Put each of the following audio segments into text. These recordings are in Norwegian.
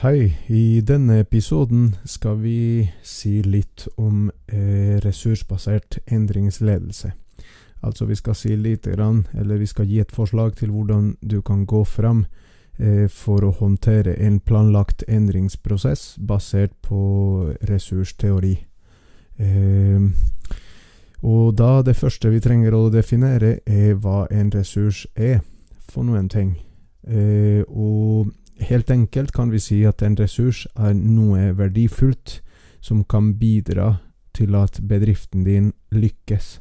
Hei, i denne episoden skal vi si litt om eh, ressursbasert endringsledelse. Altså vi skal si lite grann, eller vi skal gi et forslag til hvordan du kan gå fram eh, for å håndtere en planlagt endringsprosess basert på ressursteori. Eh, og da det første vi trenger å definere, er hva en ressurs er for noen ting. Eh, og helt enkelt kan vi si at en ressurs er noe verdifullt som kan bidra til at bedriften din lykkes.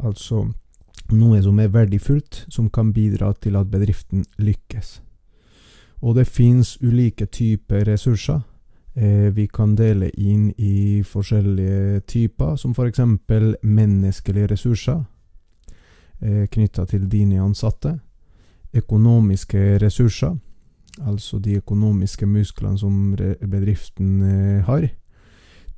Altså noe som er verdifullt, som kan bidra til at bedriften lykkes. Og det fins ulike typer ressurser. Eh, vi kan dele inn i forskjellige typer, som f.eks. menneskelige ressurser eh, knytta til dine ansatte. Økonomiske ressurser, altså de økonomiske musklene som bedriften eh, har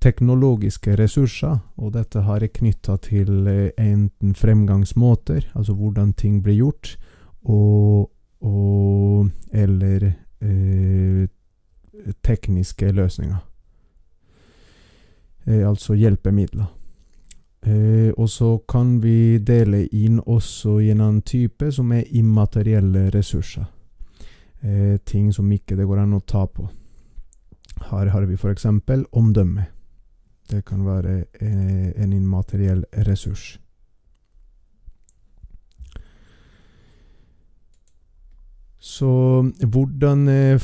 teknologiske ressurser, og dette har jeg knytta til eh, enten fremgangsmåter, altså hvordan ting blir gjort, og, og eller eh, tekniske løsninger. Eh, altså hjelpemidler. Eh, og så kan vi dele inn også i en annen type, som er immaterielle ressurser. Eh, ting som ikke det går an å ta på. Her har vi f.eks. omdømme. Det kan være eh, en immateriell ressurs. Så hvordan eh,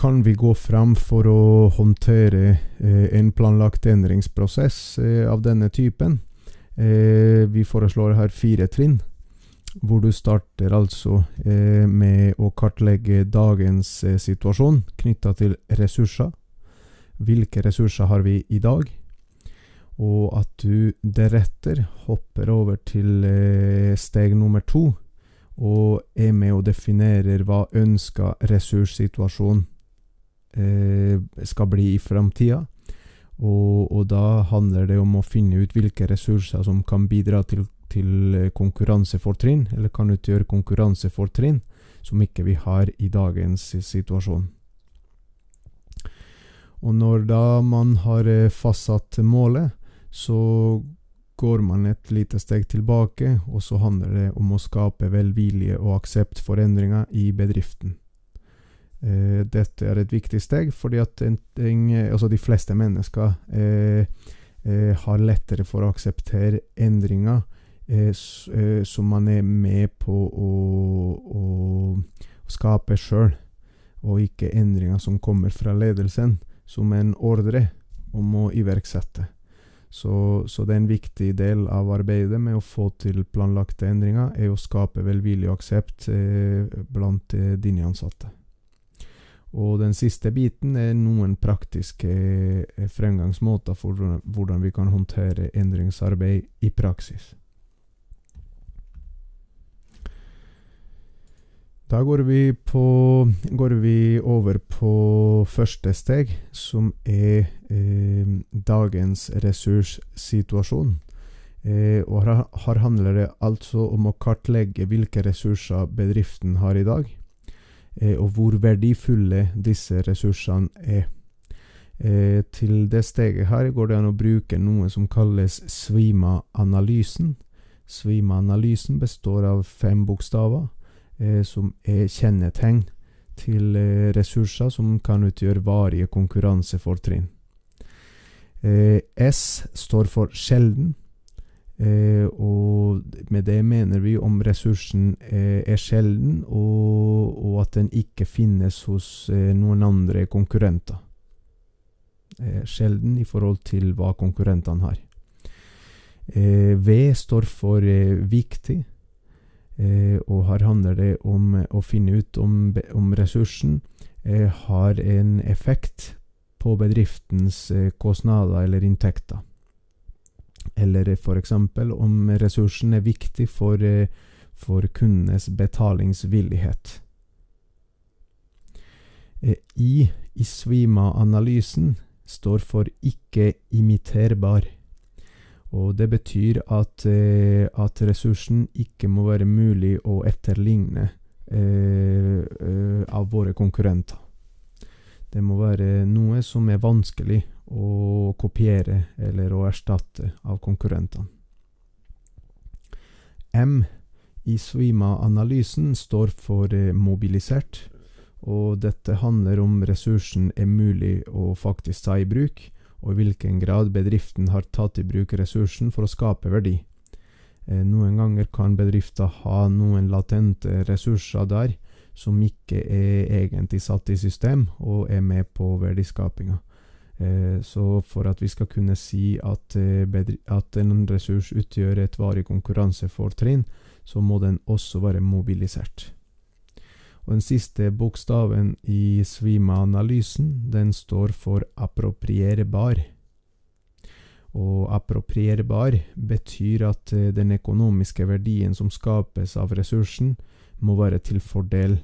kan vi gå fram for å håndtere eh, en planlagt endringsprosess av denne typen? Vi foreslår her fire trinn, hvor du starter altså med å kartlegge dagens situasjon knytta til ressurser. Hvilke ressurser har vi i dag? og at du deretter hopper over til eh, steg nummer to og er med og definerer hva ønska ressurssituasjon eh, skal bli i framtida. Og, og, da handler det om å finne ut hvilke ressurser som kan bidra til, til eh, konkurransefortrinn, eller kan utgjøre konkurransefortrinn, som ikke vi har i dagens situasjon. Og når da man har eh, fastsatt målet, så går man et lite steg tilbake, og så handler det om å skape velvilje og aksept for endringer i bedriften. Eh, dette er et viktig steg, fordi at en, en, altså de fleste mennesker eh, eh, har lettere for å akseptere endringer eh, eh, som man er med på å, å, skape sjøl, og ikke endringer som kommer fra ledelsen som en ordre om å iverksette. Så, så, det er en viktig del av arbeidet med å få til planlagte endringer, er å skape velvilje og aksept eh, blant eh, dine ansatte. Og den siste biten er noen praktiske eh, fremgangsmåter for hvordan vi kan håndtere endringsarbeid i praksis. Da går vi, på, går vi, over på første steg, som er eh, dagens ressurssituasjon. Eh, og her, her, handler det altså om å kartlegge hvilke ressurser bedriften har i dag, og hvor verdifulle disse ressursene er. Eh, til det steget her går det an å bruke noe som kalles Svima-analysen. Svima-analysen består av fem bokstaver eh, som er kjennetegn til eh, ressurser som kan utgjøre varige konkurransefortrinn. Eh, S står for sjelden, eh, og med det mener vi om ressursen eh, er sjelden, og, og, at den ikke finnes hos eh, noen andre konkurrenter. sjelden i forhold til hva konkurrentene har. V står for viktig. Eh, og her handler det om eh, å finne ut om, om ressursen eh, har en effekt på bedriftens kostnader eller inntekter. Eller f.eks. om ressursen er viktig for, for kundenes betalingsvillighet. I Isvima-analysen står for ikke-imiterbar. Og det betyr at, eh, at, ressursen ikke må være mulig å etterligne eh, eh eh, av våre konkurrenter. Det må være noe som er vanskelig å kopiere eller å erstatte av konkurrentene. M i Svima-analysen står for eh, mobilisert, og dette handler om ressursen er mulig å faktisk ta i bruk, og i hvilken grad bedriften har tatt i bruk ressursen for å skape verdi. Eh, noen ganger kan bedrifter ha noen latente ressurser der som ikke er egentlig satt i system og er med på verdiskapinga. Eh, så for at vi skal kunne si at, eh, at en ressurs utgjør et varig konkurransefortrinn, så må den også være mobilisert. Og den siste bokstaven i Svima-analysen, den står for approprierbar. Og approprierbar betyr at eh, den økonomiske verdien som skapes av ressursen, må være til fordel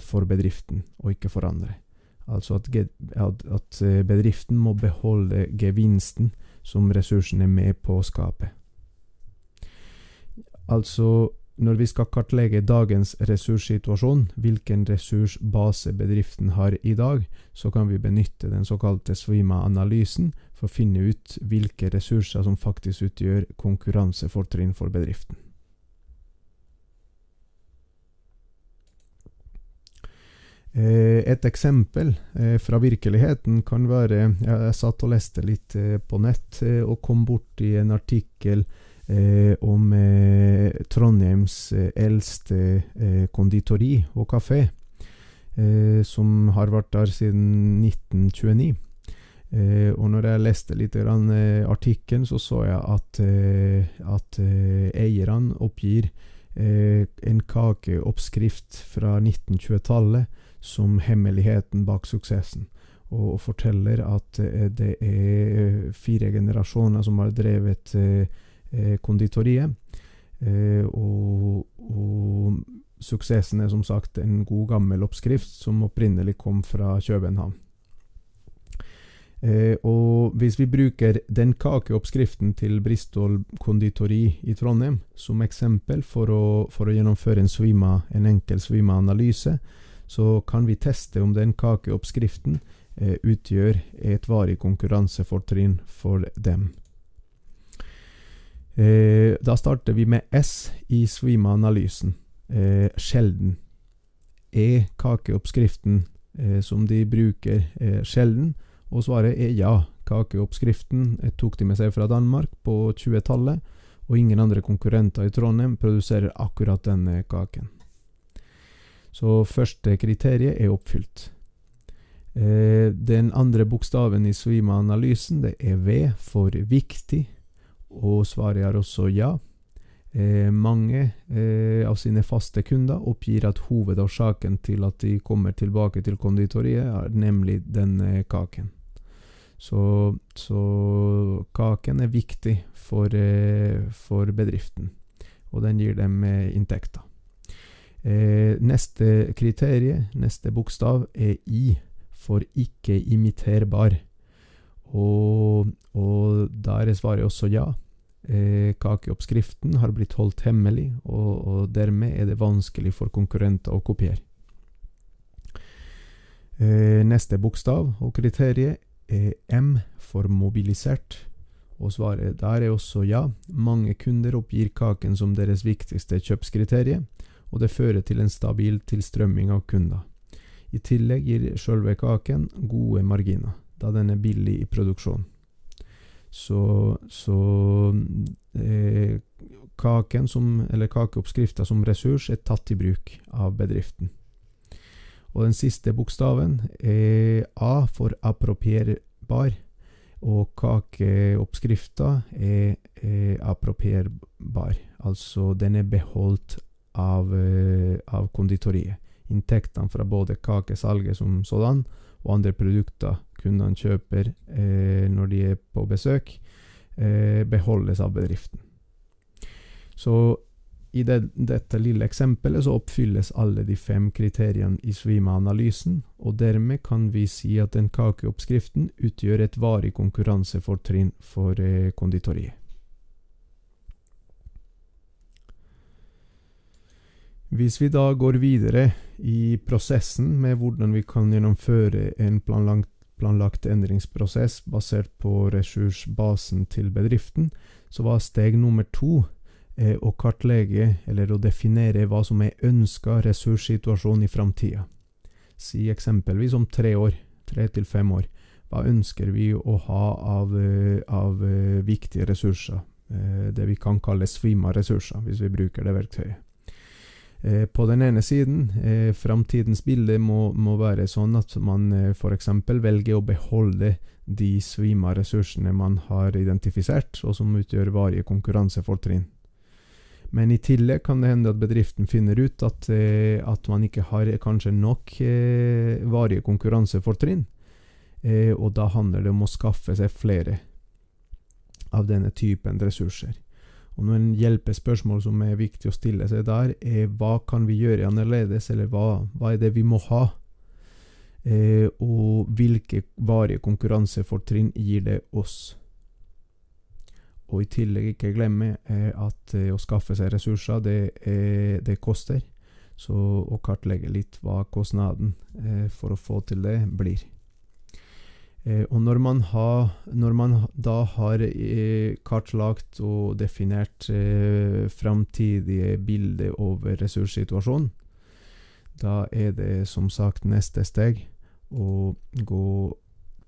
for bedriften, og ikke for andre. Altså at, at eh, bedriften må beholde gevinsten som ressursen er med på å skape. Altså når vi skal kartlegge dagens ressurssituasjon, hvilken ressursbase bedriften har i dag, så kan vi benytte den såkalte Svima-analysen for å finne ut hvilke ressurser som faktisk utgjør konkurransefortrinn for bedriften. Et eksempel eh, fra virkeligheten kan være Jeg satt og leste litt eh, på nett og kom borti en artikkel eh, om eh, Trondheims eh, eldste eh, konditori og kafé, eh, som har vært der siden 1929. og når jeg leste litt eh, artikkelen, så så jeg at, at eierne oppgir en kakeoppskrift fra 1920-tallet som hemmeligheten bak suksessen og forteller at det er fire generasjoner som har drevet eh, konditoriet. Eh, og, og, suksessen er som sagt en god gammel oppskrift som opprinnelig kom fra København. Eh, og hvis vi bruker den kakeoppskriften til Bristol konditori i Trondheim som eksempel for å, for å gjennomføre en, svima, en enkel svima-analyse, så kan vi teste om den kakeoppskriften eh, utgjør et varig konkurransefortrinn for dem. Eh, da starter vi med S i Swima-analysen. Eh, sjelden. Er kakeoppskriften eh, som de bruker, eh, sjelden? Og svaret er ja. Kakeoppskriften eh, tok de med seg fra Danmark på 20-tallet, og ingen andre konkurrenter i Trondheim produserer akkurat denne kaken. Så første kriteriet er oppfylt. Eh, den andre bokstaven i Swima-analysen det er V for viktig og svaret er også ja. Eh, mange eh, av sine faste kunder oppgir at hovedårsaken til at de kommer tilbake til konditoriet, er nemlig denne kaken. Så, så kaken er viktig for, for, bedriften, og den gir dem inntekter. Eh, neste kriterium, neste bokstav, er I for ikke-imiterbar. Og, og der er svaret også ja. Eh, kakeoppskriften har blitt holdt hemmelig, og, og, dermed er det vanskelig for konkurrenter å kopiere. Eh, neste bokstav og kriteriet er M for mobilisert, og svaret der er også ja. Mange kunder oppgir kaken som deres viktigste kjøpskriterium, og det fører til en stabil tilstrømming av kunder. I tillegg gir sjølve kaken gode marginer, da den er billig i produksjon. Så, så eh, kaken som, eller kakeoppskrifta som ressurs er tatt i bruk av bedriften. Og den siste bokstaven er A for approprierbar, og kakeoppskrifta er, er approprierbar, Altså den er beholdt av, eh, av konditoriet. Inntektene fra både kakesalget som sådan og andre produkter kundene kjøper eh, når de er på besøk, eh, beholdes av bedriften. Så i det, dette lille eksempelet så oppfylles alle de fem kriteriene i Svima-analysen, og dermed kan vi si at den kakeoppskriften utgjør et varig konkurransefortrinn for eh, konditoriet. Hvis vi da går videre I prosessen med hvordan vi kan gjennomføre en planlagt, planlagt endringsprosess basert på ressursbasen til bedriften, så var steg nummer to eh, å kartlegge eller å definere hva som er ønska ressurssituasjon i framtida. Si eksempelvis om tre år, tre til fem år. Hva ønsker vi å ha av, eh, av uh, viktige ressurser? Uh, det vi kan kalle svima ressurser, hvis vi bruker det verktøyet. Uh, på den ene siden, eh, framtidens bilde må, må, være sånn at man eh, f.eks. velger å beholde de svima ressursene man har identifisert, og som utgjør varige konkurransefortrinn. Men i tillegg kan det hende at bedriften finner ut at, at man ikke har kanskje nok varige konkurransefortrinn Eh, og da handler det om å skaffe seg flere av denne typen ressurser. Og Noen hjelpespørsmål som er viktig å stille seg der, er hva kan vi gjøre annerledes, eller hva, hva er det vi må ha? Eh, og hvilke varige konkurransefortrinn gir det oss? Og i tillegg ikke glemme eh, at eh, å skaffe seg ressurser, det, eh, det, koster. Så å kartlegge litt hva kostnaden eh, for å få til det blir. Eh, og når man, har, når man, da har eh, kartlagt og definert eh, framtidige bilder over ressurssituasjonen, da er det som sagt neste steg å gå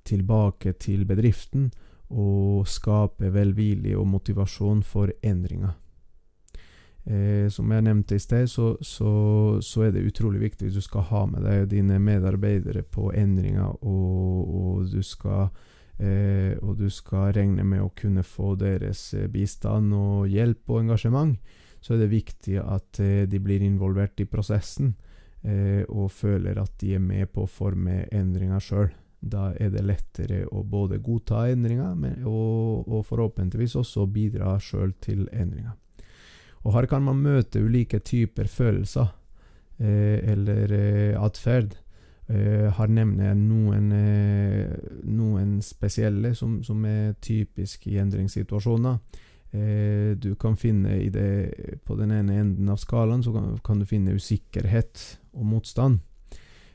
tilbake til bedriften og skape velvilje og motivasjon for endringer. Eh, som jeg nevnte i sted, så, så, så, er det utrolig viktig hvis du skal ha med deg dine medarbeidere på endringer, og, og, du skal, eh, og, du skal regne med å kunne få deres eh, bistand og hjelp og engasjement, så er det viktig at eh, de blir involvert i prosessen eh, og føler at de er med på å forme endringer sjøl. Da er det lettere å både godta endringer, og, og forhåpentligvis også bidra sjøl til endringer. Og her kan man møte ulike typer følelser eh, eller eh, atferd. Eh, her nevner jeg noen, eh, noen spesielle som, som, er typiske i endringssituasjoner. Eh, du kan finne det, På den ene enden av skalaen så kan, kan du finne usikkerhet og motstand.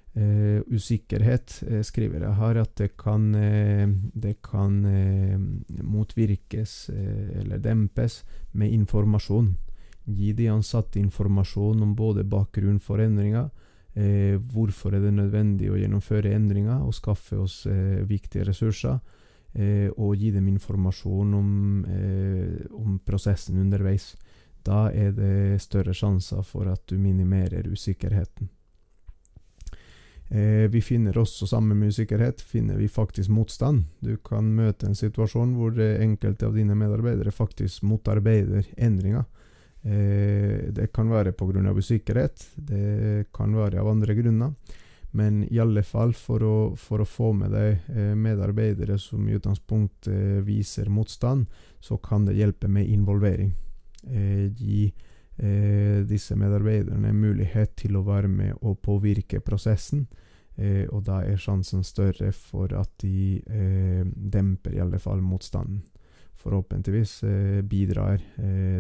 Uh, usikkerhet uh, skriver jeg her at det kan, uh, det kan motvirkes eller dempes med informasjon. Gi de ansatte informasjon om både bakgrunnen for endringer, eh, hvorfor er det nødvendig å gjennomføre endringer og skaffe oss eh, viktige ressurser, eh, og gi dem informasjon om, eh, om, prosessen underveis. Da er det større sjanser for at du minimerer usikkerheten. Eh, vi finner også, sammen med usikkerhet, finner vi faktisk motstand. Du kan møte en situasjon hvor enkelte av dine medarbeidere faktisk motarbeider endringer. Eh, det kan være pga. usikkerhet, det kan være av andre grunner. Men i alle fall for å, for å få med deg eh, medarbeidere som i utgangspunktet eh, viser motstand, så kan det hjelpe med involvering. Eh, gi eh, disse medarbeiderne mulighet til å være med og påvirke prosessen. Eh, og da er sjansen større for at de demper i alle fall motstanden. Forhåpentligvis bidrar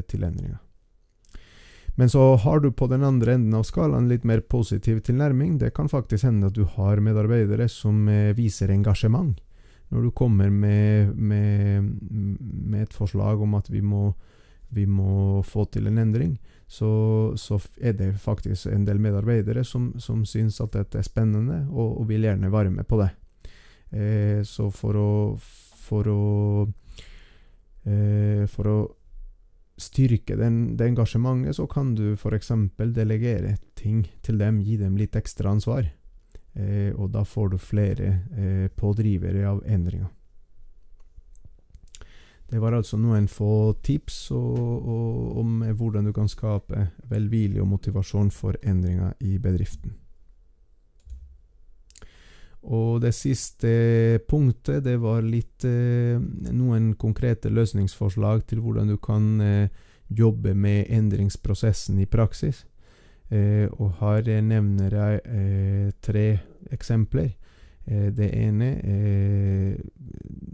til endringer. Men så har du på den andre enden av skalaen litt mer positiv tilnærming. Det kan faktisk hende at du har medarbeidere som eh, viser engasjement. Når du kommer med, med, med, et forslag om at vi må, vi må få til en endring, så, så, er det faktisk en del medarbeidere som, som syns at dette er spennende, og, og vil gjerne være med på det. Eh, så for å, for å eh, for å styrke den, det engasjementet, så kan du f.eks. delegere ting til dem, gi dem litt ekstra ansvar. Eh, og da får du flere eh, pådrivere av endringer. Det var altså noen få tips og, og, om hvordan du kan skape velvilje og motivasjon for endringer i bedriften. Og det siste punktet, det var litt eh, noen konkrete løsningsforslag til hvordan du kan eh, jobbe med endringsprosessen i praksis. Eh, og her nevner jeg tre eksempler. Det ene er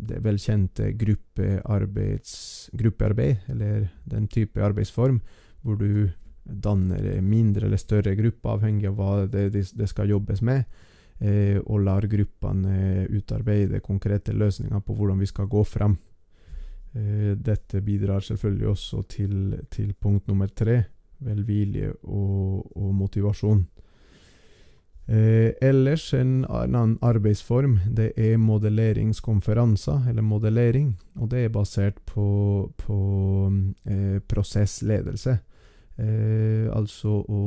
det velkjente gruppearbeid, eller den type arbeidsform hvor du danner mindre eller større grupper, avhengig av hva det, det skal jobbes med. Eh, og lar gruppene eh, utarbeide konkrete løsninger på hvordan vi skal gå frem. Eh, dette bidrar selvfølgelig også til, til punkt nummer tre, velvilje og, og motivasjon. Eh, ellers en annen arbeidsform, det er modelleringskonferanser, eller modellering. Og det er basert på, på eh, prosessledelse. Eh, altså å,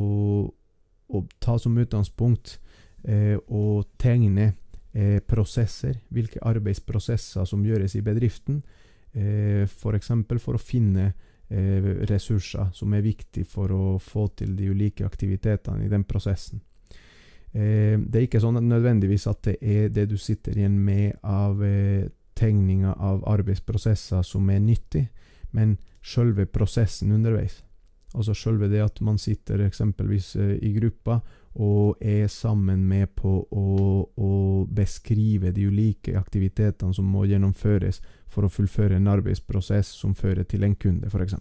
å, ta som utgangspunkt eh, å tegne eh, prosesser, hvilke arbeidsprosesser som gjøres i bedriften. Eh, F.eks. For, for å finne eh, ressurser som er viktige for å få til de ulike aktivitetene i den prosessen. Eh, det er ikke sånn at nødvendigvis at det er det du sitter igjen med av eh, tegninger av arbeidsprosesser som er nyttig, men selve prosessen underveis. Altså selve det at man sitter eksempelvis eh, i gruppa og er sammen med på å, å, beskrive de ulike aktivitetene som må gjennomføres for å fullføre en arbeidsprosess som fører til en kunde, f.eks.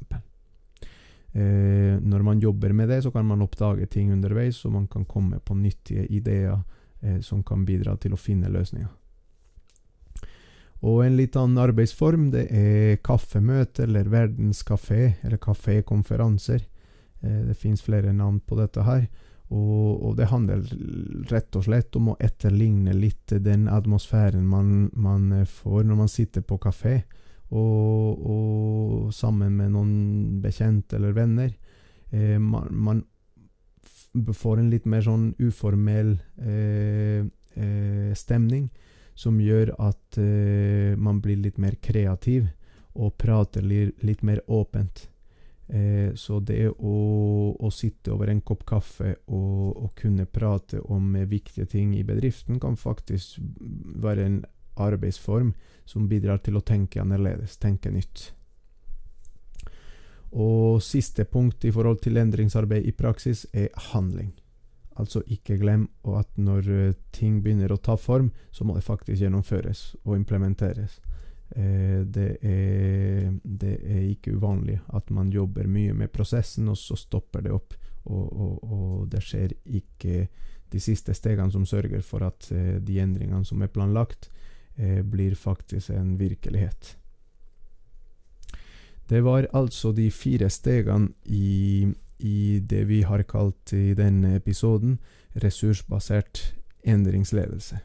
Eh, når man jobber med det, så kan man oppdage ting underveis, og man kan komme på nyttige ideer eh, som kan bidra til å finne løsninger. Og en litt annen arbeidsform, det er kaffemøte eller verdenskafé, eller kafékonferanser. Eh, det fins flere navn på dette her. Og, og, det handler rett og slett om å etterligne litt den atmosfæren man, man får når man sitter på kafé og, og sammen med noen bekjente eller venner. Eh, man, man, får en litt mer sånn uformell eh, eh, stemning, som gjør at eh, man blir litt mer kreativ og prater litt, litt mer åpent. Eh, så det å, å, sitte over en kopp kaffe og, og kunne prate om viktige ting i bedriften kan faktisk være en arbeidsform som bidrar til å tenke annerledes, tenke nytt. Og siste punkt i forhold til endringsarbeid i praksis er handling. Altså ikke glem at når eh, ting begynner å ta form, så må det faktisk gjennomføres og implementeres. Eh, det, er, det, er, ikke uvanlig at man jobber mye med prosessen, og så stopper det opp. Og, og, og det skjer ikke de siste stegene som sørger for at eh, de endringene som er planlagt, eh, blir faktisk en virkelighet. Det var altså de fire stegene i, i det vi har kalt i denne episoden ressursbasert endringsledelse.